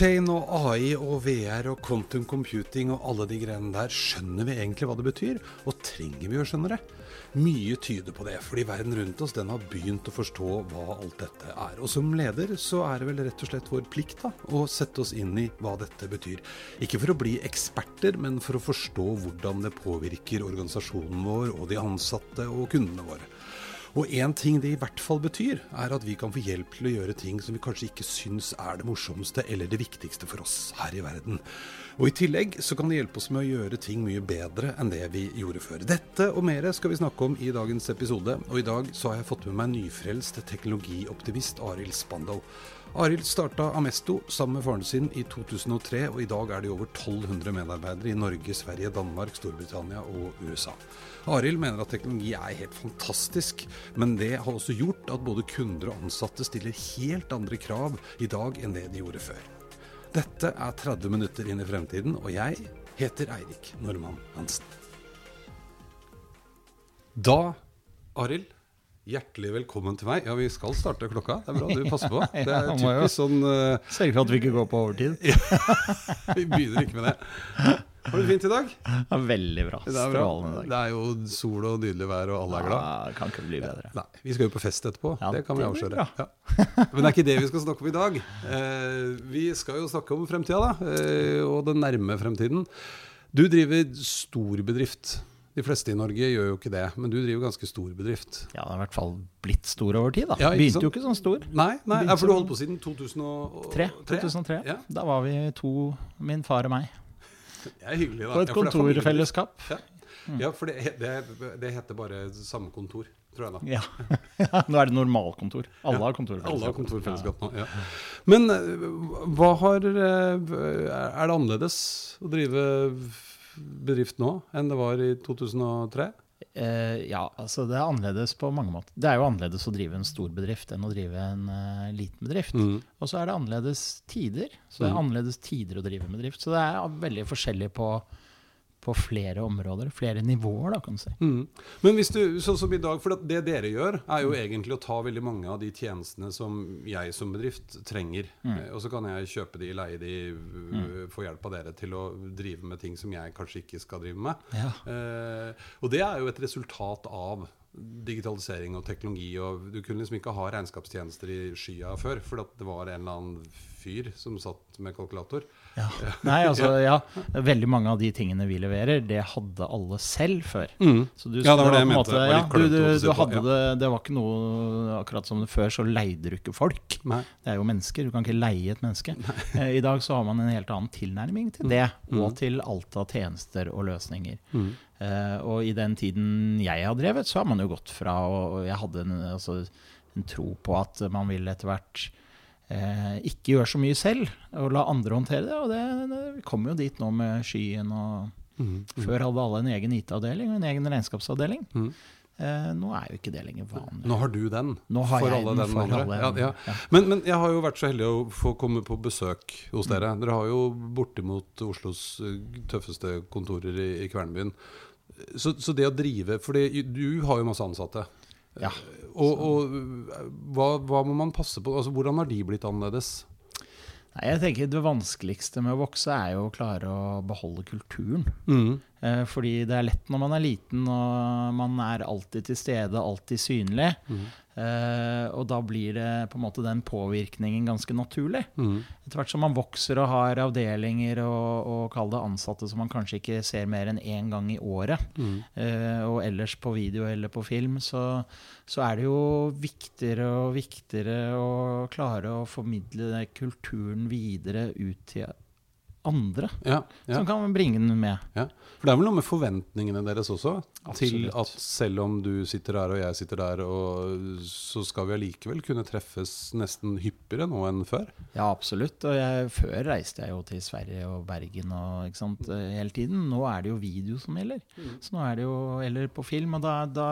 Blockchain og AI og VR og quantum computing og alle de greiene der, skjønner vi egentlig hva det betyr? Og trenger vi å skjønne det? Mye tyder på det, fordi verden rundt oss den har begynt å forstå hva alt dette er. Og som leder så er det vel rett og slett vår plikt da, å sette oss inn i hva dette betyr. Ikke for å bli eksperter, men for å forstå hvordan det påvirker organisasjonen vår og de ansatte og kundene våre. Og én ting det i hvert fall betyr, er at vi kan få hjelp til å gjøre ting som vi kanskje ikke syns er det morsomste eller det viktigste for oss her i verden. Og i tillegg så kan det hjelpe oss med å gjøre ting mye bedre enn det vi gjorde før. Dette og mer skal vi snakke om i dagens episode, og i dag så har jeg fått med meg nyfrelst teknologioptimist Arild Spandal. Arild starta Amesto sammen med faren sin i 2003, og i dag er de over 1200 medarbeidere i Norge, Sverige, Danmark, Storbritannia og USA. Arild mener at teknologi er helt fantastisk, men det har også gjort at både kunder og ansatte stiller helt andre krav i dag enn det de gjorde før. Dette er 30 minutter inn i fremtiden, og jeg heter Eirik Normann Hansen. Da, Arild, hjertelig velkommen til meg. Ja, vi skal starte klokka. Det er bra du passer på. Det er typisk sånn uh, Sørge for at vi ikke går på overtid. Vi begynner ikke med det. Har du det fint i dag? Ja, veldig bra. Det er bra. Det er jo sol og nydelig vær, og alle er glad. Ja, kan ikke bli bedre. Nei, Vi skal jo på fest etterpå. Ja, det kan vi avsløre. Ja. Men det er ikke det vi skal snakke om i dag. Eh, vi skal jo snakke om fremtida, da. Eh, og den nærme fremtiden. Du driver stor bedrift. De fleste i Norge gjør jo ikke det, men du driver ganske stor bedrift. Ja, det har i hvert fall blitt stor over tid, da. Ja, Begynte sånn. jo ikke sånn stor. Nei, nei ja, for du holdt på siden 2003? 2003. Ja. Da var vi to, min far og meg, Det er hyggelig, da. på et Ja, kontorfellesskap. Ja. ja, for det, det, det heter bare samme kontor, tror jeg da. Ja. ja. Nå er det normalkontor. Alle har kontorfellesskap. Alle har kontorfellesskap nå. Ja. Men eh, hva har eh, Er det annerledes å drive bedrift nå enn det var i 2003? Eh, ja, altså det er annerledes på mange måter. Det er jo annerledes å drive en stor bedrift enn å drive en uh, liten bedrift. Mm. Og så er det annerledes tider. Så det er Mm. annerledes tider å drive med drift. Så det er veldig forskjellig på, på flere områder, flere nivåer, da, kan du si. Mm. Men hvis du, sånn som i dag, for det dere gjør, er jo egentlig å ta veldig mange av de tjenestene som jeg som bedrift trenger. Mm. Og så kan jeg kjøpe de, leie de, mm. få hjelp av dere til å drive med ting som jeg kanskje ikke skal drive med. Ja. Eh, og det er jo et resultat av digitalisering og teknologi. og Du kunne liksom ikke ha regnskapstjenester i skya før, for det var en eller annen fyr som satt med kalkulator. Ja. Nei, altså, ja. Veldig mange av de tingene vi leverer, det hadde alle selv før. Så du, Ja, det var det jeg mente. måte- Ja, du, du, du hadde det, det var ikke noe akkurat som det før, så leide du ikke folk. Nei. Det er jo mennesker, du kan ikke leie et menneske. Eh, I dag så har man en helt annen tilnærming til det, Mm. og til alt av tjenester og løsninger. Eh, og i den tiden jeg har drevet, så har man jo gått fra og, og Jeg hadde en, altså, en tro på at man vil etter hvert ikke gjør så mye selv, og la andre håndtere det. Og det, det, vi kommer jo dit nå med skyen og Mm. Før hadde alle en egen IT-avdeling og en egen regnskapsavdeling. Mm. Eh, nå er jo ikke det lenger vanlig. Nå har du den. Nå har for jeg alle den den for andre. alle. Ja, ja. Ja. Men, men jeg har jo vært så heldig å få komme på besøk hos dere. Dere har jo bortimot Oslos eh, tøffeste kontorer i, i Kvernbyen. Så, så det å drive For du har jo masse ansatte. Ja. Og, og hva, hva må man passe på? Altså, hvordan har de blitt annerledes? Nei, jeg tenker Det vanskeligste med å vokse er jo å klare å beholde kulturen. Mm. Eh, fordi det er lett når man er liten og man er alltid til stede, alltid synlig. Mm. Eh, og da blir det på en måte den påvirkningen ganske naturlig. Mm. Etter hvert som man vokser og har avdelinger og, og kall det ansatte som man kanskje ikke ser mer enn én gang i året, Mm. eh, og ellers på video eller på film, så, så er det jo viktigere og viktigere å klare å formidle kulturen videre ut til andre, Ja, ja, som kan bringe den med. ja. For det er vel noe med forventningene deres også? Til at selv om du sitter der og jeg sitter der, og så skal vi allikevel kunne treffes nesten hyppigere nå enn før? Ja, absolutt. Og jeg, før reiste jeg jo til Sverige og Bergen og, sant, eh, hele tiden. Nå er det jo video som gjelder. Så nå er det jo, Eller på film. Og da, da,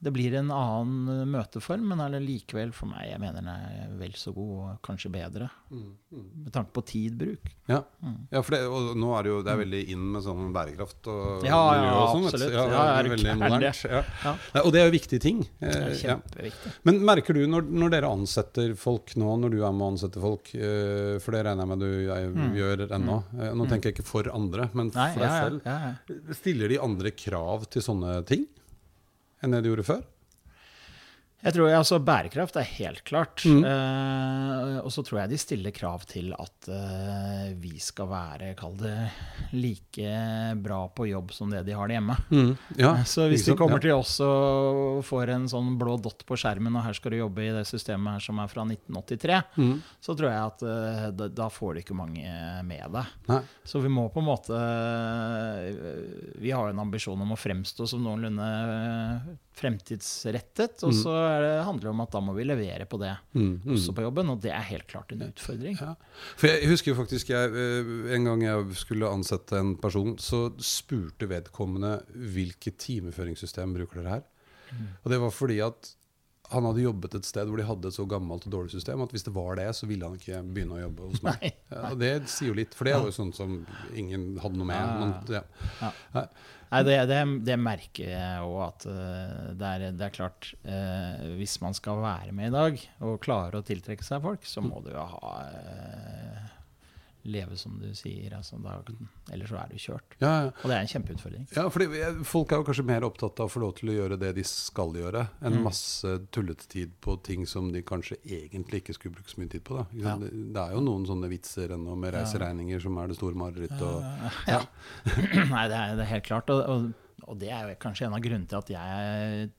det blir en annen eh, møteform, men er likevel for meg Jeg mener den er vel så god, og kanskje bedre, med tanke på tidbruk. Ja, ja for det, og nå er det jo det er veldig inn med sånn bærekraft og Ja, ja, miljø og sånn. absolutt. Ja, Ja, det er veldig modernt. Ja. Ja. Og det er jo viktige ting. Det er Eh, ja. kjempeviktig. Men merker du når, når dere ansetter folk nå, når du er med å ansette folk, eh, for det regner jeg med du jeg, gjør ennå, nå tenker jeg ikke for andre, men for Nei, deg selv. Stiller de andre krav til sånne ting enn det du gjorde før? Jeg tror altså Bærekraft er helt klart. Mm. Eh, og så tror jeg de stiller krav til at eh, vi skal være, kall det, like bra på jobb som det de har det hjemme. Ja, Så hvis de kommer ja. til oss og får en sånn blå dott på skjermen, og her skal du jobbe i det systemet her som er fra 1983, Mm. så tror jeg at eh, da, da får du ikke mange med deg. Nei. Så vi må på en måte eh, Vi har jo en ambisjon om å fremstå som noenlunde eh, fremtidsrettet. Og så er det, handler det om at da må vi levere på det Mm, mm. også på jobben, og det er helt klart en utfordring. Ja. For jeg husker jo faktisk jeg, eh, En gang jeg skulle ansette en person, så spurte vedkommende hvilket timeføringssystem bruker dere her. Mm. Og det var fordi at han hadde jobbet et sted hvor de hadde et så gammelt og dårlig system at hvis det var det, så ville han ikke begynne å jobbe hos meg. Nei, Ja, det sier jo litt, for det er jo sånn som ingen hadde noe med. Men, ja. ja. Ja. Nei, det, det, det merker jeg òg at eh, det, er, det er klart eh, Hvis man skal være med i dag og klare å tiltrekke seg folk, så må du jo ha eh, Leve som du sier. Altså, da, ellers så er du kjørt. Ja, ja. Og det er en kjempeutfordring. Ja, fordi Folk er jo kanskje mer opptatt av å få lov til å gjøre det de skal gjøre, enn Mm. masse tullete tid på ting som de kanskje egentlig ikke skulle bruke så mye tid på. Ja. Det, det er jo noen sånne vitser ennå med reiseregninger som er det store marerittet. Ja. Nei, det er, det er helt klart. Og, og, og det er kanskje en av grunnene til at jeg er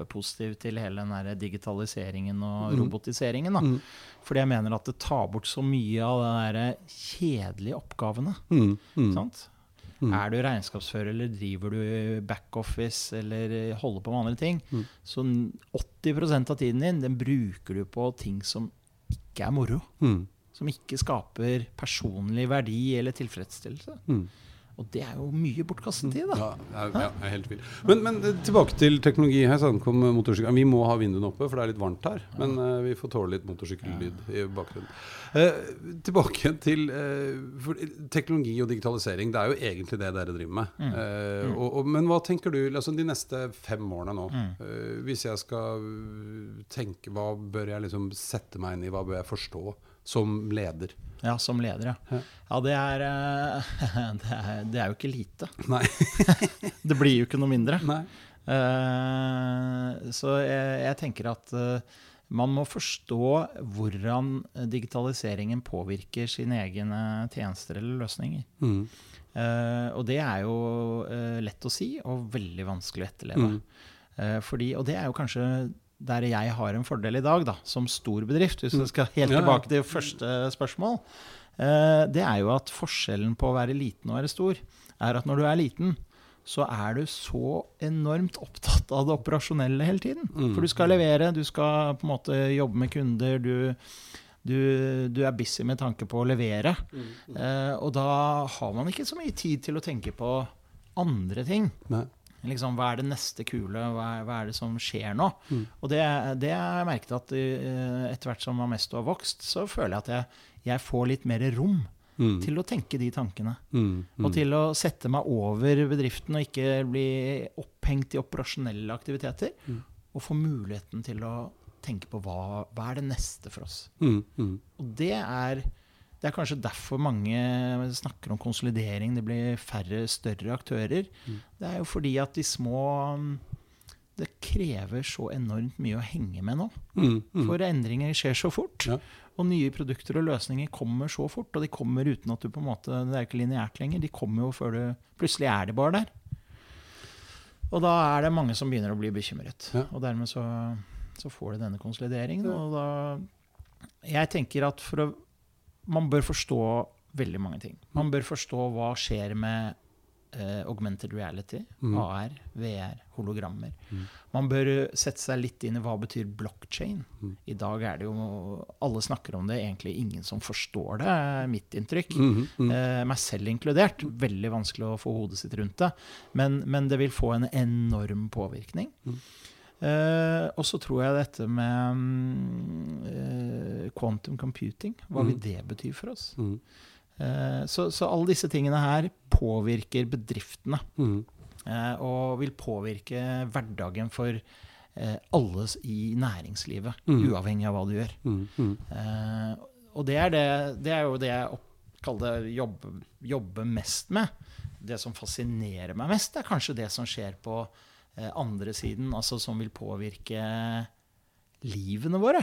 kjempepositiv til hele den digitaliseringen og robotiseringen. Da. Mm. Fordi jeg mener at det tar bort så mye av de kjedelige oppgavene. Mm, mm. Sant? Mm. Er du regnskapsfører eller driver du backoffice eller holder på med andre ting, Mm. så 80% av tiden din den bruker du på ting som ikke er moro. Mm. Som ikke skaper personlig verdi eller tilfredsstillelse. Mm. Og det er jo mye bortkastet tid, da. Ja, jeg, ja, jeg er helt vill. Men, men eh, tilbake til teknologi. Her ankom motorsykkelen. Vi må ha vinduene oppe, for det er litt varmt her. Men uh, vi får tåle litt motorsykkellyd i bakgrunnen. Uh, tilbake til uh, for, teknologi og digitalisering. Det er jo egentlig det dere driver med. Mm. Eh, og, og, men hva tenker du altså de neste fem årene nå? Mm. Hvis jeg skal tenke, hva bør jeg liksom sette meg inn i? Hva bør jeg forstå som leder? Ja, som leder, ja. Ja. Ja, det er, eh, det er Det er jo ikke lite. Nei. Det blir jo ikke noe mindre. Nei. Eh, så jeg, jeg tenker at eh, man må forstå hvordan digitaliseringen påvirker sine egne tjenester eller løsninger. Mm. Og det er jo lett å si og veldig vanskelig å etterleve. Mm. Fordi, og det er jo kanskje der jeg har en fordel i dag, da, som stor bedrift. Hvis vi skal helt Mm. Tilbake til første spørsmål. Eh, det er jo at forskjellen på å være liten og være stor, er at når du er liten, så er du så enormt opptatt av det operasjonelle hele tiden. Mm. For du skal levere, du skal på en måte jobbe med kunder, du, du, du er busy med tanke på å levere. Eh, og da har man ikke så mye tid til å tenke på andre ting. Nei. Liksom, hva er det neste kule? Hva er, hva er det som skjer nå? Og det, det har jeg merket at eh, etter hvert som Amesto har vokst, så føler jeg at jeg, jeg får litt mer rom Mm. til å tenke de tankene. Mm. Mm. Og til å sette meg over bedriften og ikke bli opphengt i operasjonelle aktiviteter. Mm. Og få muligheten til å tenke på hva, hva er det neste for oss. Mm. Mm. Og det er, det er kanskje derfor mange snakker om konsolidering. Det blir færre større aktører. Mm. Det er jo fordi at de små Det krever så enormt mye å henge med nå. Mm. Mm. For endringer skjer så fort. Ja. Og nye produkter og løsninger kommer så fort. Og de kommer uten at du på en måte Det er ikke lineært lenger. De kommer jo før du Plutselig er de bare der. Og da er det mange som begynner å bli bekymret. Ja. Og dermed så, så får du denne konsolideringen. Og da Jeg tenker at for å Man bør forstå veldig mange ting. Man bør forstå hva skjer med uh, augmented reality, Mm. AR, VR, hologrammer. Man bør eh, sette seg litt inn i hva betyr blockchain. Mm. I dag er det jo Alle snakker om det, egentlig ingen som forstår det, er mitt inntrykk. Eh, meg selv inkludert. Veldig vanskelig å få hodet sitt rundt det. Men, men det vil få en enorm påvirkning. Mm. Eh, og så tror jeg dette med mm, eh, quantum computing, hva vil Mm. det bety for oss? Mm. Eh, så, så alle disse tingene her påvirker bedriftene. Mm. eh, og vil påvirke hverdagen for eh, alle i næringslivet, Mm. uavhengig av hva du gjør. Eh, og det er, det, det er jo det jeg kaller det jobbe, jobbe mest med. Det som fascinerer meg mest, er kanskje det som skjer på andre siden, altså som vil påvirke livene våre.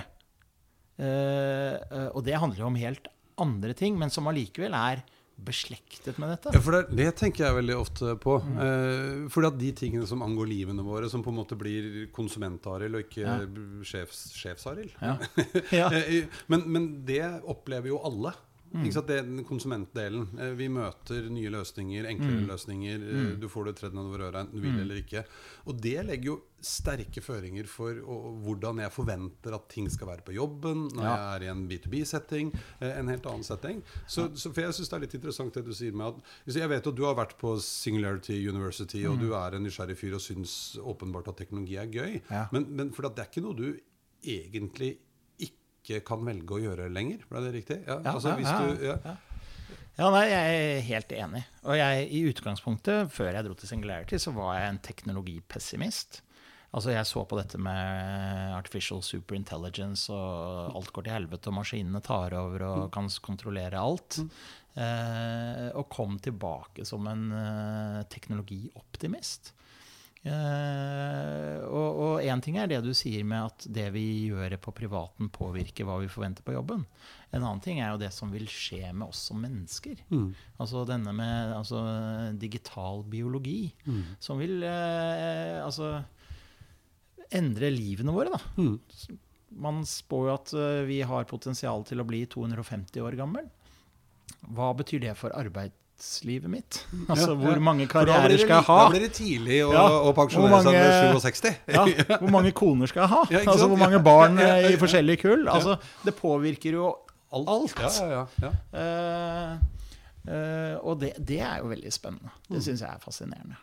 Eh, eh, og det handler jo om helt andre ting, men som allikevel er beslektet med dette. Ja, for det, det tenker jeg veldig ofte på. Eh, fordi at de tingene som angår livene våre, som på en måte blir konsument-Arild og ikke Ja. sjefs- sjefs-Arild. Ja. Ja. Eh, men, men det opplever jo alle. Sant? Det er den konsumentdelen. Eh, Vi møter nye løsninger, enklere Mm. løsninger. Mm. Du får det tredd nedover øra enten du vil Mm. eller ikke. Og det legger jo sterke føringer for hvordan jeg forventer at ting skal være på jobben når Ja. jeg er i en B2B-setting, eh, en helt annen setting. Så, så for jeg syns det er litt interessant det du sier med at Jeg vet at du har vært på Singularity University, og du er en nysgjerrig fyr og syns åpenbart at teknologi er gøy. Ja. Men, men for det er ikke noe du egentlig ikke kan velge å gjøre lenger. Ble det riktig? Ja, Ja, altså, ja, du, ja. nei, jeg er helt enig. Og jeg, i utgangspunktet, før jeg dro til Singularity, så var jeg en teknologipessimist. Altså, jeg så på dette med artificial superintelligence, og alt går til helvete, og maskinene tar over og kan kontrollere alt. Eh, og kom tilbake som en eh, teknologioptimist. Eh, og én ting er det du sier med at det vi gjør på privaten, påvirker hva vi forventer på jobben. En annen ting er jo det som vil skje med oss som mennesker. Mm. Altså denne med altså, digital biologi, Mm. som vil eh, altså endre livene våre, da. Mm. Man spår jo at eh, vi har potensial til å bli 250 år gammel. Hva betyr det for arbeidslivet mitt? Altså, Ja, hvor mange karrierer det skal jeg ha? Da blir det tidlig å, Ja. å pensjonere seg ved mange- 67. Ja, hvor mange koner skal jeg ha? Ja, altså, hvor mange barn i forskjellige kull? Altså, det påvirker jo Alt. Alt. Uh, ja, ja, ja. Eh, og det, det er jo veldig spennende. Mm. Det syns jeg er fascinerende.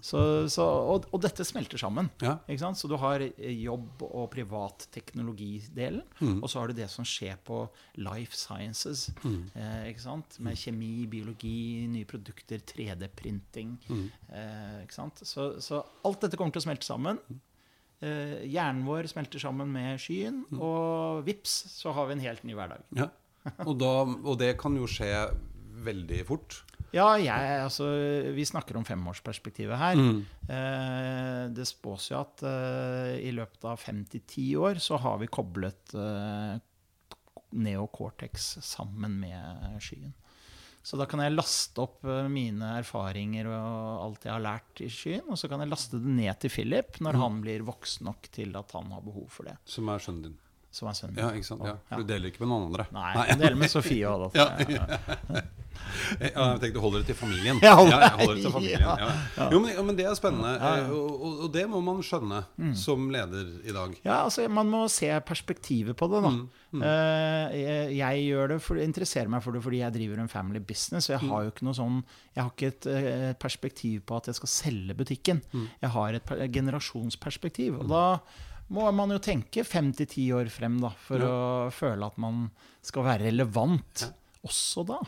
Så, så, og, og dette smelter sammen. Ja. Så du har eh, jobb- og privat teknologidelen, Mm. og så har du det som skjer på life sciences. Mm. Eh? Med kjemi, biologi, nye produkter, 3D-printing. Mm. Eh. Så, så alt dette kommer til å smelte sammen. Eh, hjernen vår smelter sammen med skyen, Mm. og vips, så har vi en helt ny hverdag. Ja. Og, da, og det kan jo skje veldig fort. Ja, jeg, altså, vi snakker om femårsperspektivet her. Mm. Eh, det spås jo at eh, i løpet av fem til ti år så har vi koblet eh, neocortex sammen med skyen. Så da kan jeg laste opp eh, mine erfaringer og alt jeg har lært i skyen, og så kan jeg laste det ned til Philip når Mm. han blir voksen nok til at han har behov for det. Som er sønnen din. Som er sønnen Ja, ikke sant? Ja. Du deler ikke med noen andre. Nei, jeg deler med Sofie da. Ja, Ja, jeg tenkte du holder det til familien. Ja, jeg holder det til familien. Ja, Ja. Jo, men, men det er spennende. Ja, ja. eh, Og, og, det må man skjønne Mm. som leder i dag. Ja, altså Man må se perspektivet på det. da. Mm, mm. Eh, jeg, jeg gjør det for, interesserer meg for det fordi jeg driver en family business. Og jeg har jo ikke noe sånn Jeg har ikke et eh, perspektiv på at jeg skal selge butikken. Jeg har et per- generasjonsperspektiv. Og da må man jo tenke fem til ti år frem da, for Ja. å føle at man skal være relevant Ja. også da.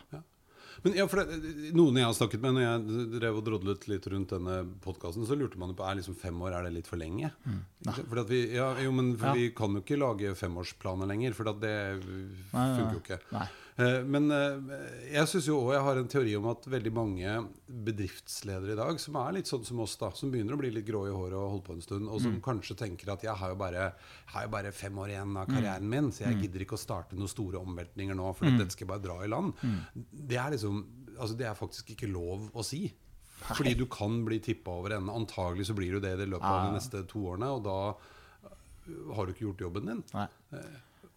Men ja, for det, Noen jeg har snakket med når jeg drev og drodlet litt rundt denne podkasten, så lurte man jo på er liksom fem år er det litt for lenge. Fordi at vi, ja, jo, men Mm. Ja. vi kan jo ikke lage femårsplaner lenger, for det funker jo ikke. Nei. Eh, Men eh, jeg synes jo også jeg har en teori om at veldig mange bedriftsledere i dag, som er litt sånn som oss, da, som begynner å bli litt grå i håret og holde på en stund, og Mm. som kanskje tenker at jeg har jo bare, har jo bare fem år igjen av Mm. karrieren min, så jeg gidder ikke å starte noen store omveltninger nå, for dette skal jeg bare dra i land. Mm. Det er liksom, altså det er faktisk ikke lov å si. Fordi du kan bli tippa over ende. Antagelig så blir du det i løpet av de neste to årene, og da har du ikke gjort jobben din. Nei.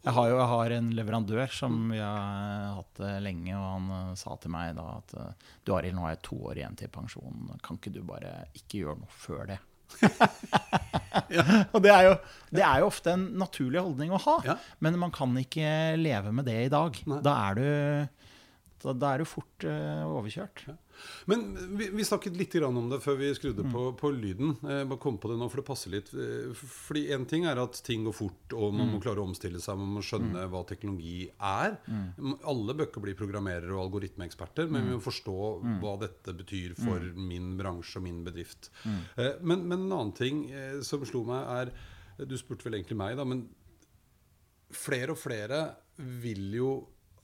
Jeg har jo jeg har en leverandør som vi har hatt det lenge, og han eh, sa til meg da at eh, du Arild, nå har jeg to år igjen til pensjon, kan ikke du bare ikke gjøre noe før det? Og det er, jo, det er jo ofte en naturlig holdning å ha, Ja. men man kan ikke leve med det i dag. Da er du, da, da er du fort uh, overkjørt. Men vi, vi snakket litt grann om det før vi skrudde på, på lyden. Jeg bare kom på det nå, for det passer litt. Eh, Fordi en ting er at ting går fort, og man må klare å omstille seg. Man må skjønne hva teknologi er. M- Alle bør ikke bli programmerere og algoritmeeksperter, men vi må forstå hva dette betyr for min bransje og min bedrift. Eh, Men, men en annen ting eh, som slo meg, er Du spurte vel egentlig meg, da, men flere og flere vil jo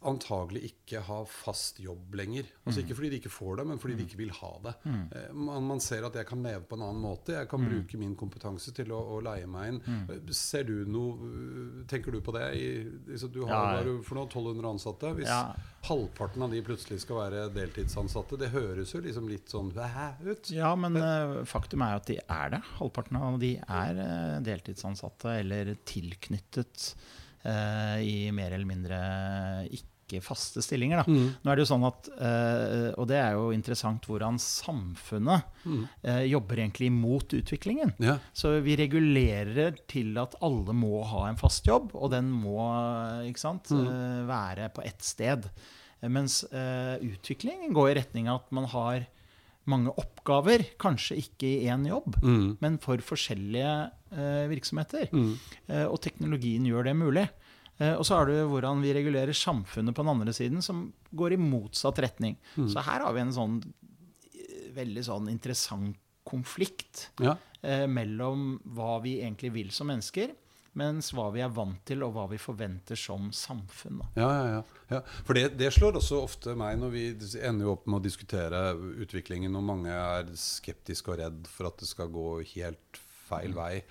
antagelig ikke ha fast jobb lenger. Altså Ikke fordi de ikke får det, men fordi de ikke vil ha det. Eh, Man, man ser at jeg kan leve på en annen måte. Jeg kan bruke min kompetanse til å, å leie meg inn. Eh, Ser du noe eh, Tenker du på det? I, altså, du har er for noe, 1200 ansatte. Hvis Ja. halvparten av de plutselig skal være deltidsansatte, det høres jo liksom litt sånn ut. Ja, men faktum er jo at de er det. Halvparten av de er deltidsansatte eller tilknyttet eh, i mer eller mindre ikke faste stillinger. Da. Nå er det jo sånn at, eh, Og det er jo interessant hvordan samfunnet eh, jobber egentlig imot utviklingen. Ja. Så vi regulerer til at alle må ha en fast jobb, og den må ikke sant, eh, være på ett sted. Mens utviklingen går i retning av at man har mange oppgaver, kanskje ikke i én jobb, Mm. men for forskjellige eh, virksomheter. Eh, og teknologien gjør det mulig. Eh, og så har du hvordan vi regulerer samfunnet på den andre siden, som går i motsatt retning. Så her har vi en sånn eh, veldig sånn interessant konflikt Ja. eh, mellom hva vi egentlig vil som mennesker, mens hva vi er vant til, og hva vi forventer som samfunn. Ja, ja, ja. ja. For det, det slår også ofte meg når vi ender opp med å diskutere utviklingen, og mange er skeptiske og redd for at det skal gå helt feil vei.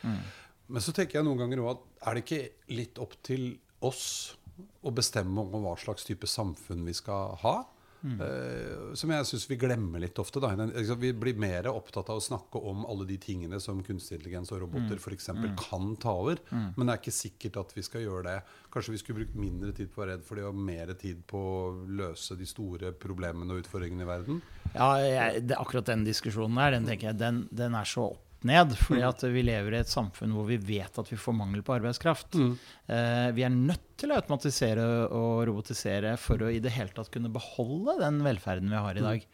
Men så tenker jeg noen ganger òg at er det ikke litt opp til oss å bestemme om hva slags type samfunn vi skal ha? Eh, som jeg syns vi glemmer litt ofte. Da. Liksom, Vi blir mer opptatt av å snakke om alle de tingene som kunstig intelligens og roboter for eksempel kan ta over. Men det er ikke sikkert at vi skal gjøre det. Kanskje vi skulle brukt mindre tid på å være redd for det, og mer tid på å løse de store problemene og utfordringene i verden. Ja, jeg, det, akkurat den diskusjonen der, den tenker jeg, den, den er så opp ned. Fordi at vi lever i et samfunn hvor vi vet at vi får mangel på arbeidskraft. Eh, vi er nødt til å automatisere og robotisere for å i det hele tatt kunne beholde den velferden vi har i dag.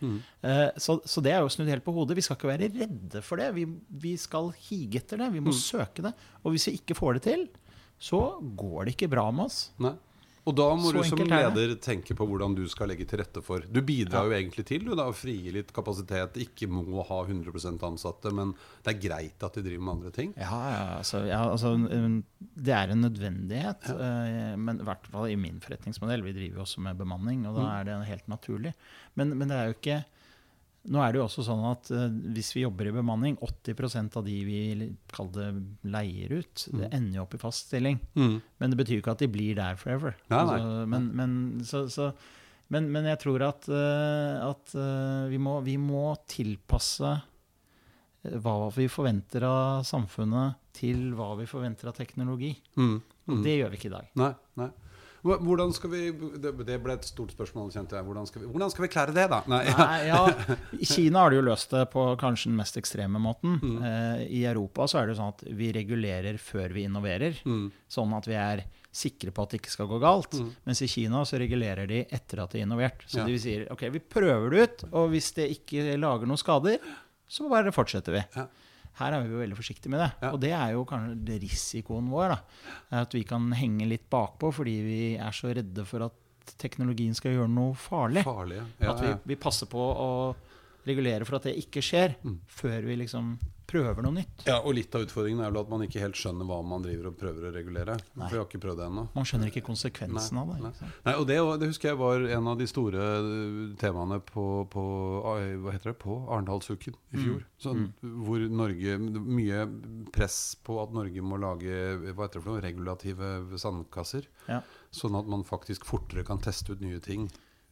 Eh, så, så det er jo snudd helt på hodet. Vi skal ikke være redde for det. Vi, vi skal hige etter det. Vi må søke det. Og hvis vi ikke får det til, så går det ikke bra med oss. Nei. Og da må Så du som er leder tenke på hvordan du skal legge til rette for Du bidrar jo egentlig til du da, å frigi litt kapasitet. Ikke må ha 100% ansatte, men det er greit at de driver med andre ting. Ja, ja, altså, ja, altså Det er en nødvendighet. eh, men i hvert fall i min forretningsmodell. Vi driver jo også med bemanning, og da er det helt naturlig. Men, men det er jo ikke Nå er det jo også sånn at uh, hvis vi jobber i bemanning, 80% av de vi det leier ut, det ender jo opp i fast stilling. Men det betyr jo ikke at de blir der forever. Nei, nei. Altså, men, men, så, så, men, men jeg tror at, uh, at uh, vi, må, vi må tilpasse hva vi forventer av samfunnet, til hva vi forventer av teknologi. Mm. Og det gjør vi ikke i dag. Nei, nei. Hvordan skal vi Det ble et stort spørsmål, kjente jeg. Hvordan skal vi, hvordan skal vi klare det, da? Nei, Nei, ja, I Kina har de jo løst det på kanskje den mest ekstreme måten. Mm. Eh, I Europa så er det jo sånn at vi regulerer før vi innoverer. Mm. Sånn at vi er sikre på at det ikke skal gå galt. Mens i Kina så regulerer de etter at de er innovert. Så Ja. de sier ok, vi prøver det ut, og hvis det ikke lager noen skader, så bare fortsetter vi. Ja. Her er vi jo veldig forsiktige med det. Ja. Og det er jo kanskje det risikoen vår. da, At vi kan henge litt bakpå fordi vi er så redde for at teknologien skal gjøre noe farlig. farlig Ja, At vi, vi passer på å regulere for at det ikke skjer, før vi liksom prøver noe nytt. ja, og litt av utfordringen er vel at man ikke helt skjønner hva man driver og prøver å regulere. Nei. For jeg har ikke prøvd det ennå. Man skjønner ikke konsekvensen av det. Nei. Nei, og det, det husker jeg var en av de store uh, temaene på, på, uh, hva heter det, på Arendalsuken i fjor. Sånn, Hvor Norge Mye press på at Norge må lage hva heter det for noe, regulative sandkasser. Ja. Sånn at man faktisk fortere kan teste ut nye ting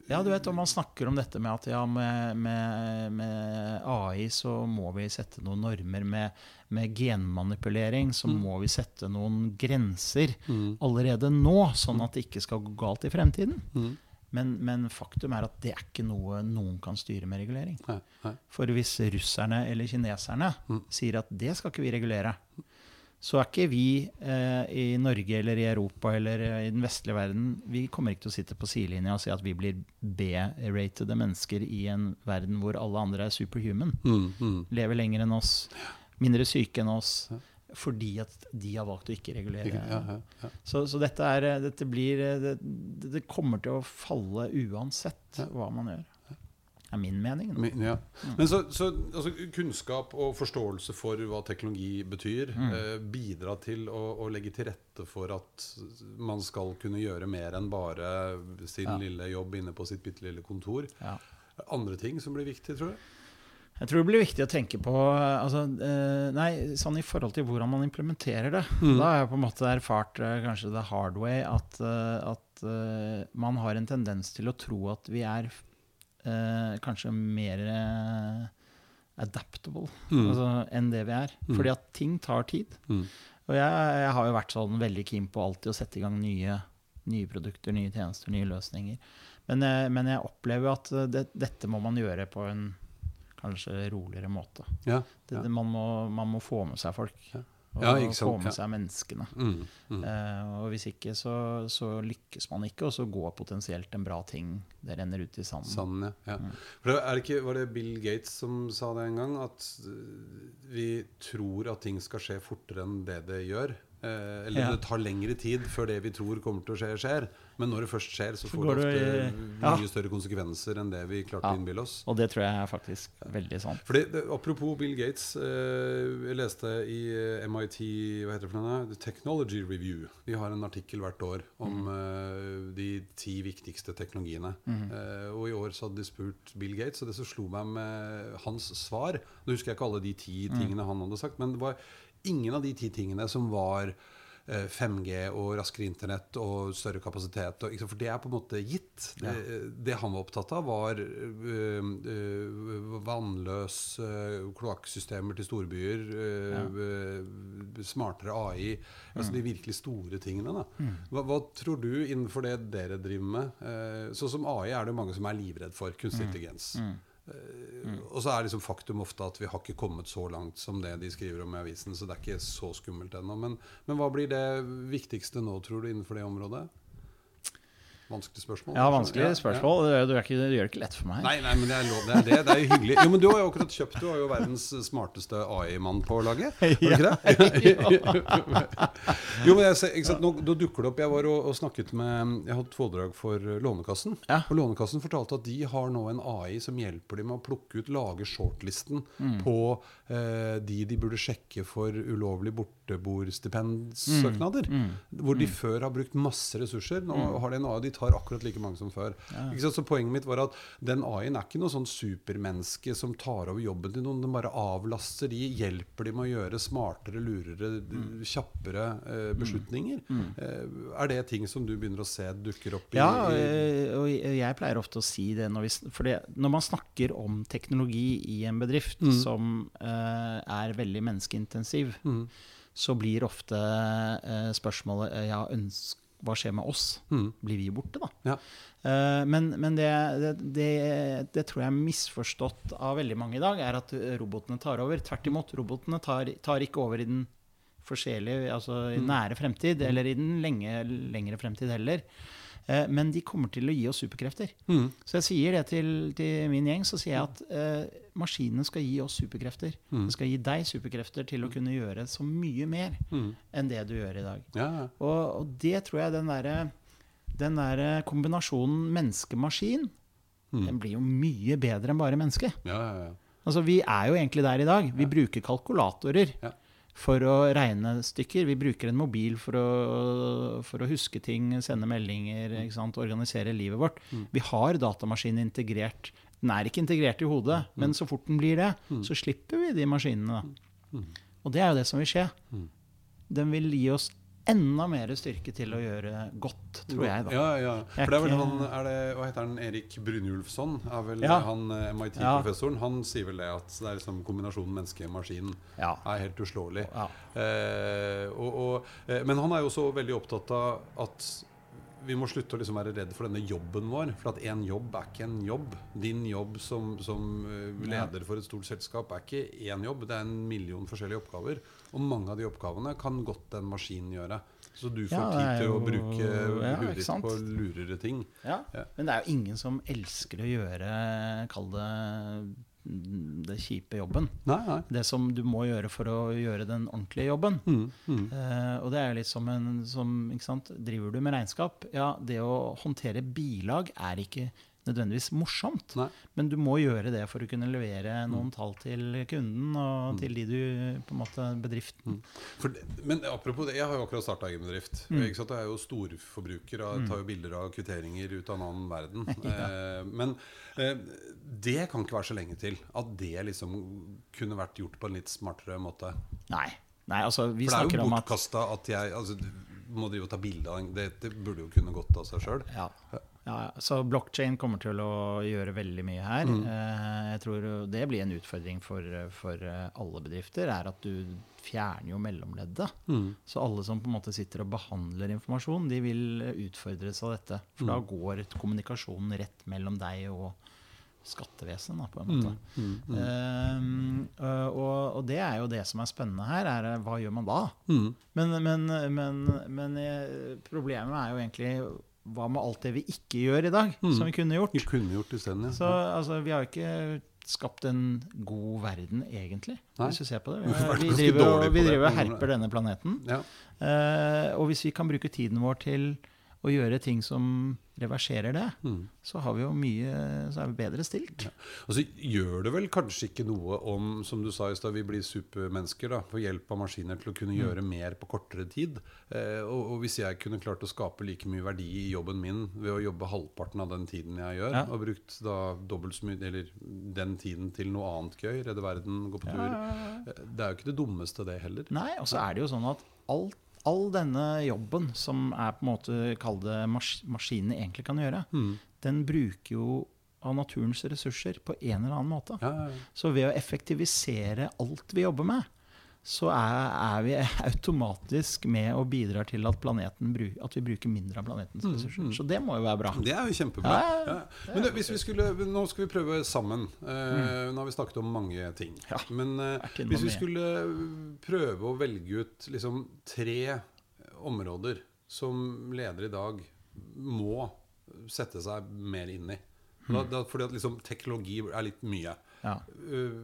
Ja, du vet, om man snakker om dette med at ja, med, med, med AI så må vi sette noen normer. Med, med genmanipulering så Mm. må vi sette noen grenser Mm. allerede nå, sånn at det ikke skal gå galt i fremtiden. Mm. Men, men faktum er at det er ikke noe noen kan styre med regulering. Nei, nei. For hvis russerne eller kineserne Mm. sier at det skal ikke vi regulere, så er ikke vi eh, i Norge eller i Europa eller eh, i den vestlige verden Vi kommer ikke til å sitte på sidelinja og si at vi blir B-ratede mennesker i en verden hvor alle andre er superhuman. Mm. Mm. Lever lenger enn oss, mindre syke enn oss. Ja. Fordi at de har valgt å ikke regulere. Ja, ja. Så, så dette, er, eh, dette blir eh, det, det kommer til å falle uansett hva man gjør. Er min mening. Men, ja. Men så, så altså, kunnskap og forståelse for hva teknologi betyr, Mm. eh, bidra til å, å legge til rette for at man skal kunne gjøre mer enn bare sin Ja. lille jobb inne på sitt bitte lille kontor. Ja. Andre ting som blir viktig, tror du? Jeg tror det blir viktig å tenke på altså, eh, Nei, sånn i forhold til hvordan man implementerer det. Mm. Da har jeg på en måte erfart eh, kanskje the hard way at, eh, at man har en tendens til å tro at vi er eh, kanskje mer eh, adaptable Mm. altså, enn det vi er. Mm. Fordi at ting tar tid. Mm. Og jeg, jeg har jo vært sånn veldig keen på alltid å sette i gang nye, nye produkter, nye tjenester, nye løsninger. Men, jeg- men jeg opplever at eh, det, dette må man gjøre på en kanskje roligere måte. Ja. Det, Ja. det, man, må, man må få med seg folk. Ja. Og Ja, få med seg menneskene. Mm. Mm. Uh, og hvis ikke, så, så lykkes man ikke, og så går potensielt en bra ting Det renner ut i sanden. Sann, ja. Mm. For det er ikke, Var det Bill Gates som sa det en gang? At vi tror at ting skal skje fortere enn det det gjør. Eh, eller Ja. det tar lengre tid før det vi tror kommer til å skje, skjer. Men når det først skjer, så får så det ofte i- ja. mye større konsekvenser enn det vi klarte Ja. å innbille oss. Og det tror jeg er faktisk veldig sant. Fordi, det, apropos Bill Gates. Eh, jeg leste i eh, MIT hva heter det for denne? The Technology Review. De har en artikkel hvert år om eh, de ti viktigste teknologiene. Eh, og i år så hadde de spurt Bill Gates, og det som slo meg med hans svar Nå husker jeg ikke alle de ti tingene han hadde sagt, men det var ingen av de ti tingene som var eh, 5G og raskere internett og større kapasitet. Og, for det er på en måte gitt. Det, det han var opptatt av, var øh, øh, vannløs øh, kloakksystemer til storbyer, øh, ja. smartere AI Altså de virkelig store tingene. Da. Hva, hva tror du innenfor det dere driver med? Eh, sånn som AI er det mange som er livredd for. Kunstig intelligens. Eh, Og så er liksom faktum ofte at vi har ikke kommet så langt som det de skriver om i avisen, så det er ikke så skummelt ennå. Men, men hva blir det viktigste nå, tror du, innenfor det området? Vanskelig spørsmål. Ja, vanskelig spørsmål. Ja, ja. Du, ikke, du gjør det ikke lett for meg. Nei, nei, men det er lov. Det er det. Det er jo hyggelig. Jo, men du har jo akkurat kjøpt Du har jo verdens smarteste AI-mann på laget. Har du ikke det? jo, men jeg, ikke sant? Nå, nå dukker det opp Jeg var og, og snakket med Jeg hadde et foredrag for Lånekassen. Ja. Og Lånekassen fortalte at de har nå en AI som hjelper dem med å plukke ut, lage shortlisten Mm. på eh, de de burde sjekke for ulovlig borteboerstipendsøknader. Mm. Hvor de før har brukt masse ressurser. Nå har de en AI, de tar akkurat like mange som før. Sant? Så Poenget mitt var at den AI-en er ikke noe sånn supermenneske som tar over jobben til noen. Den bare avlaster de, hjelper de med å gjøre smartere, lurere, kjappere eh, beslutninger. Eh, er det ting som du begynner å se dukker opp i, Ja, og jeg pleier ofte å si det når, vi, for det, når man snakker om teknologi i en bedrift som øh, er veldig menneskeintensiv, Mm. Så blir ofte øh, spørsmålet øh, ja, ønsk, hva skjer med oss? Mm. Blir vi borte, da? Ja. Eh, men men det, det, det, tror jeg er misforstått av veldig mange i dag, er at robotene tar over. Tvert imot, robotene tar, tar ikke over i den forskjellige, altså i nære fremtid, eller i den lenge, lengre fremtid heller. Eh, Men de kommer til å gi oss superkrefter. Mm. Så jeg sier det til, til min gjeng, så sier jeg at eh, maskinene skal gi oss superkrefter. Mm. De skal gi deg superkrefter til å kunne gjøre så mye mer Mm. enn det du gjør i dag. Ja. Og, og det tror jeg den derre den der kombinasjonen menneske-maskin Mm. den blir jo mye bedre enn bare menneske. ja, ja, ja. Altså, vi er jo egentlig der i dag. Vi bruker kalkulatorer Ja. For å regne stykker. Vi bruker en mobil for å, for å huske ting, sende meldinger, ikke sant? organisere livet vårt. Mm. Vi har datamaskinen integrert. Den er ikke integrert i hodet, Mm. men så fort den blir det, så slipper vi de maskinene. Og det er jo det som vil skje. Mm. Den vil gi oss enda mer styrke til å gjøre godt, tror jeg, da. Ja, ja. For det er vel han er det, Hva heter han? Erik Brynjulfsson? Er vel Ja. han eh, MIT-professoren? Han sier vel det at det er liksom kombinasjonen menneske-maskin Ja. er helt uslåelig. Ja. Eh, og, og, eh, men han er jo også veldig opptatt av at vi må slutte å liksom være redd for denne jobben vår. For at én jobb er ikke en jobb. Din jobb som, som eh, leder for et stort selskap er ikke én jobb. Det er en million forskjellige oppgaver. Og mange av de oppgavene kan godt en maskin gjøre. Så du får Ja, tid til til å jo- bruke ja, huet ditt på lurere ting. Ja. Ja. Men det er jo ingen som elsker å gjøre, kall det det kjipe jobben. Nei, nei. Det som du må gjøre for å gjøre den ordentlige jobben. Mm, mm. Eh, og det er jo litt som en som? Driver du med regnskap? Ja, det å håndtere bilag er ikke nødvendigvis morsomt. Nei. Men du må gjøre det for å kunne levere noen tall til kunden og til de du på en måte bedriften. For men apropos det, jeg har jo akkurat starta egen bedrift. Mm. Ikke sant? Jeg er jo storforbruker og tar jo bilder av kvitteringer ut av en annen verden. eh, men eh, det kan ikke være så lenge til at det liksom kunne vært gjort på en litt smartere måte. Nei. Nei, altså vi For det er jo bortkasta at at jeg altså, må drive og ta bilde av det, det burde jo kunne gått av seg sjøl. Ja. Ja, så blockchain kommer til å gjøre veldig mye her. Mm. jeg tror det blir en utfordring for, for eh, alle bedrifter, er at du fjerner jo mellomleddet. Så alle som på en måte sitter og behandler informasjon, de vil utfordres av dette. For da går kommunikasjonen rett mellom deg og skattevesenet, på en måte. Um, og, og det er jo det som er spennende her, er eh, hva gjør man da? Men, men, men, men eh, problemet er jo egentlig hva med alt det vi ikke gjør i dag, som vi kunne gjort? Vi kunne gjort isteden, ja. Så altså, vi har jo ikke skapt en god verden, egentlig, Nei. hvis du ser på det. Vi Vi, driver og herper denne planeten. ja. Uh, og hvis vi kan bruke tiden vår til å gjøre ting som reverserer det, Mm. så har vi jo mye Så er vi bedre stilt. Altså gjør det vel kanskje ikke noe om, som du sa i stad, vi blir supermennesker da, på hjelp av maskiner til å kunne gjøre mer på kortere tid. Eh, og, og hvis jeg kunne klart å skape like mye verdi i jobben min ved å jobbe halvparten av den tiden jeg gjør, Ja. og brukt da dobbelt så mye, eller den tiden til noe annet gøy, redde verden, gå på tur eh, Det er jo ikke det dummeste, det heller. Nei, og så er det jo sånn at alt all denne jobben som er på en måte kall det mas maskinene egentlig kan gjøre, den bruker jo av naturens ressurser på en eller annen måte. Ja, ja, ja. Så ved å effektivisere alt vi jobber med, så er, er vi automatisk med og bidrar til at, bruk, at vi bruker mindre av planetens ressurser. Så det må jo være bra. Det er jo kjempebra. Ja, Ja. Men det, hvis vi skulle, nå skal vi prøve sammen. Eh, Nå har vi snakket om mange ting. Ja, Men uh, hvis vi skulle prøve å velge ut liksom, tre områder som ledere i dag må sette seg mer inn i. Da, da, fordi at liksom, teknologi er litt mye. Ja. Uh,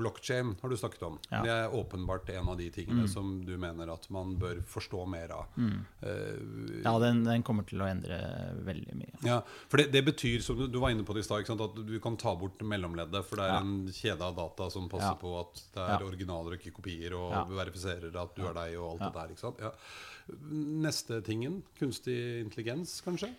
blockchain har du snakket om. Ja. Det er åpenbart en av de tingene som du mener at man bør forstå mer av. Uh, Ja, den, den kommer til å endre veldig mye. ja, for det, det betyr, som du, du var inne på det i stad, at du kan ta bort mellomleddet. For det er Ja. en kjede av data som passer på at det er originaler og ikke kopier, og verifiserer at du er deg og alt det der. Neste tingen, kunstig intelligens, kanskje?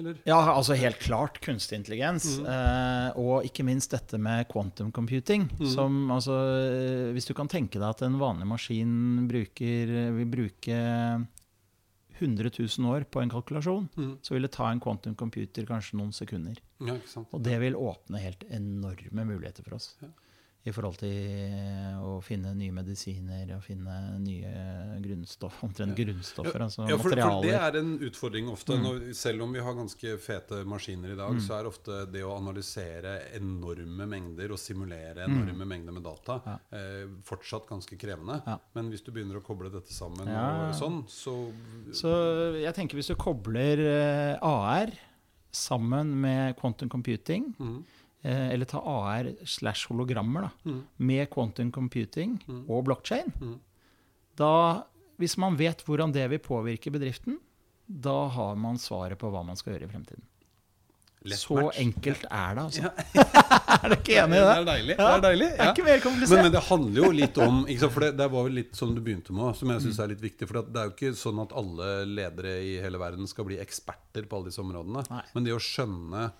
Eller? Ja, altså helt klart kunstig intelligens. Eh, og ikke minst dette med quantum computing. Som altså eh, Hvis du kan tenke deg at en vanlig maskin bruker, vil bruke 100 000 år på en kalkulasjon, så vil det ta en quantum computer kanskje noen sekunder. Ja? Og det vil åpne helt enorme muligheter for oss. I forhold til å finne nye medisiner og finne nye grunnstoff, omtrent grunnstoffer. altså Ja, for, for det er en utfordring ofte. Når, selv om vi har ganske fete maskiner i dag, så er ofte det å analysere enorme mengder og simulere enorme mengder med data eh, fortsatt ganske krevende. Ja. Men hvis du begynner å koble dette sammen, Ja. og sånn, så Så jeg tenker hvis du kobler eh, AR sammen med quantum computing, Mhm. Eh, eller ta AR slash hologrammer da, mm. med quantum computing og blockchain, da, hvis man vet hvordan det vil påvirke bedriften, da har man svaret på hva man skal gjøre i fremtiden. Lett Så match. enkelt er det, altså. er du ikke enig i det? Det er deilig. Det er deilig Det er ikke mer komplisert. men det handler jo litt om For det, det var vel litt som du begynte med, som jeg syns er litt viktig. For det er jo ikke sånn at alle ledere i hele verden skal bli eksperter på alle disse områdene. Nei. Men det å skjønne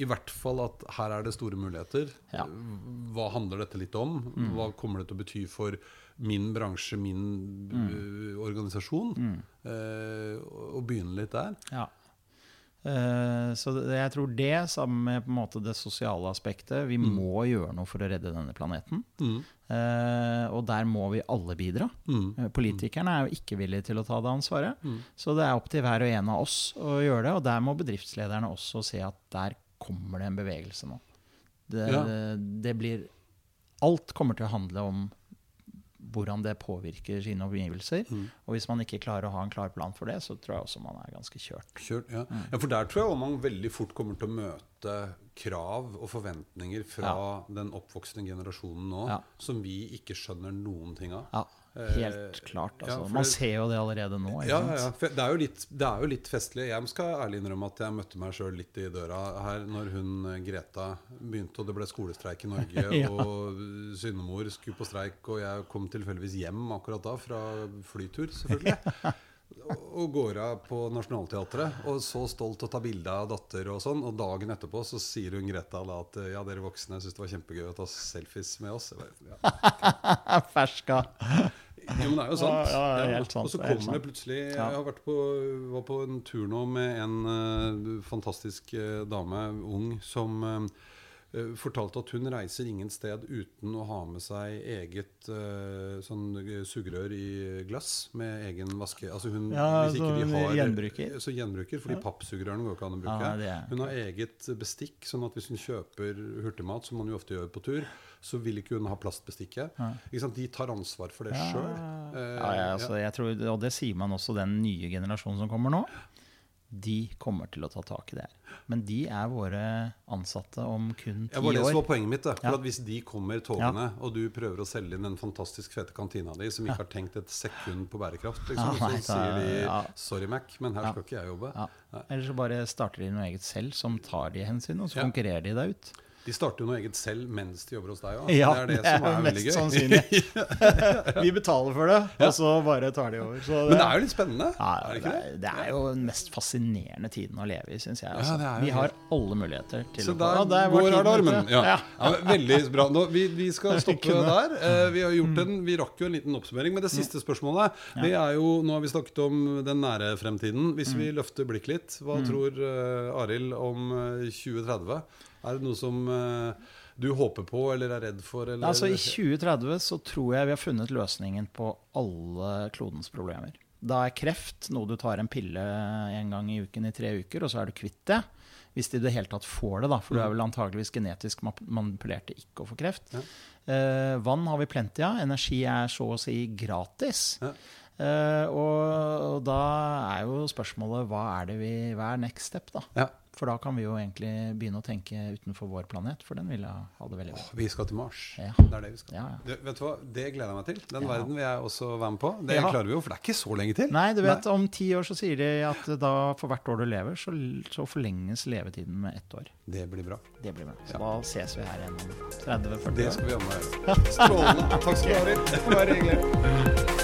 i hvert fall at her er det store muligheter. Ja. Mm. Hva handler dette litt om? Hva kommer det til å bety for min bransje, min uh, organisasjon, eh, og, begynne litt der. Ja. Eh, så det, jeg tror det, sammen med på en måte det sosiale aspektet Vi må gjøre noe for å redde denne planeten. Mm. Eh, og der må vi alle bidra. Mm. Eh, Politikerne er jo ikke villige til å ta det ansvaret. Så det er opp til hver og en av oss å gjøre det. Og der må bedriftslederne også se at der kommer det en bevegelse nå. Det, Ja. det blir Alt kommer til å handle om hvordan det påvirker sine omgivelser. Mm. Og hvis man ikke klarer å ha en klar plan for det, så tror jeg også man er ganske kjørt. Kjørt, ja. ja, for der tror jeg man veldig fort kommer til å møte krav og forventninger fra den oppvoksende generasjonen nå, Ja. som vi ikke skjønner noen ting av. Ja, helt Eh, klart. ja, Altså. for Man ser jo det allerede nå. Ja, ja, ja. Det, er litt, det er jo litt festlig. Jeg skal ærlig innrømme at jeg møtte meg sjøl litt i døra her når hun eh, Greta begynte, og det ble skolestreik i Norge, Ja. og syndemor skulle på streik, og jeg kom tilfeldigvis hjem akkurat da fra flytur, selvfølgelig. Og går av på Nationaltheatret og så stolt å ta bilde av datter og sånn. Og dagen etterpå så sier hun Greta da at ja, dere voksne syns det var kjempegøy å ta selfies med oss. Bare, ja. Ferska. Jo, men det er jo sant. Ja, ja, helt sant, Og så er kommer det plutselig Jeg har vært på, var på en tur nå med en uh, fantastisk uh, dame, ung, som eh, eh, fortalte at hun reiser ingen sted uten å ha med seg eget eh, sånn eh, sugerør i glass med egen vaske... Altså hun, Ja, hvis ikke de har gjenbruker. Så gjenbruker, fordi pappsugerørene går ikke an å bruke. Ja, er- Hun har eget bestikk, sånn at hvis hun kjøper hurtigmat, som man jo ofte gjør på tur, så vil ikke hun ha plastbestikket. Ikke sant? De tar ansvar for det Ja, sjøl. ja, ja, altså, og det sier man også den nye generasjonen som kommer nå. De kommer til å ta tak i det her. Men de er våre ansatte om kun ti år. Det var det som var poenget mitt. Da. For Ja. at Hvis de kommer togene, og du prøver å selge inn den fantastisk fete kantina di, som ikke har tenkt et sekund på bærekraft, liksom, Ja, nei, så sier de ja. 'sorry, Mac, men her skal ikke jeg jobbe'. Ja. Eller så bare starter de noe eget selv som tar de hensyn, og så Ja. konkurrerer de deg ut. De starter jo noe eget selv mens de jobber hos deg òg. Ja, det er det, som er veldig gøy. sannsynlig. Vi betaler for det, og så bare tar de over. Så Men det er jo litt spennende. Ja, er det det, ikke det? er, det er jo den mest fascinerende tiden å leve i, syns jeg. Altså. det er Vi har alle muligheter til Så å der Så der går alarmen. Ja. Ja. Ja, veldig bra. Nå, vi, vi skal stoppe der. Eh, vi har gjort en, vi rakk jo en liten oppsummering. Men det siste spørsmålet det er jo, Nå har vi snakket om den nære fremtiden. Hvis vi løfter blikket litt, hva tror uh, Arild om eh, 2030? Er det noe som eh, du håper på eller er redd for? Eller, Altså I 2030 så tror jeg vi har funnet løsningen på alle klodens problemer. Da er kreft noe du tar en pille en gang i uken i tre uker, og så er du kvitt det. Hvis de i det hele tatt får det, da. For du er vel antageligvis genetisk manipulert til ikke å få kreft. Eh, vann har vi plenty av. Energi er så å si gratis. Ja. Eh, og, og da er jo spørsmålet hva er det vi, hva er next step, da? Ja. For da kan vi jo egentlig begynne å tenke utenfor vår planet, for den vil jeg ha det veldig bra. Vi skal til Mars. Ja. Det er det vi skal. Ja, ja. Det, vet du hva? det gleder jeg meg til. Den verden vil jeg også være med på. Det klarer vi jo, for det er ikke så lenge til. Nei, du vet, om ti år så sier de at da for hvert år du lever, så, så forlenges levetiden med ett år. Det blir bra. Det blir bra. Så da ses vi her igjen om 30-40 år. Det skal vi jammen gjøre. Strålende. Takk skal du ha, Arild. Bare hyggelig.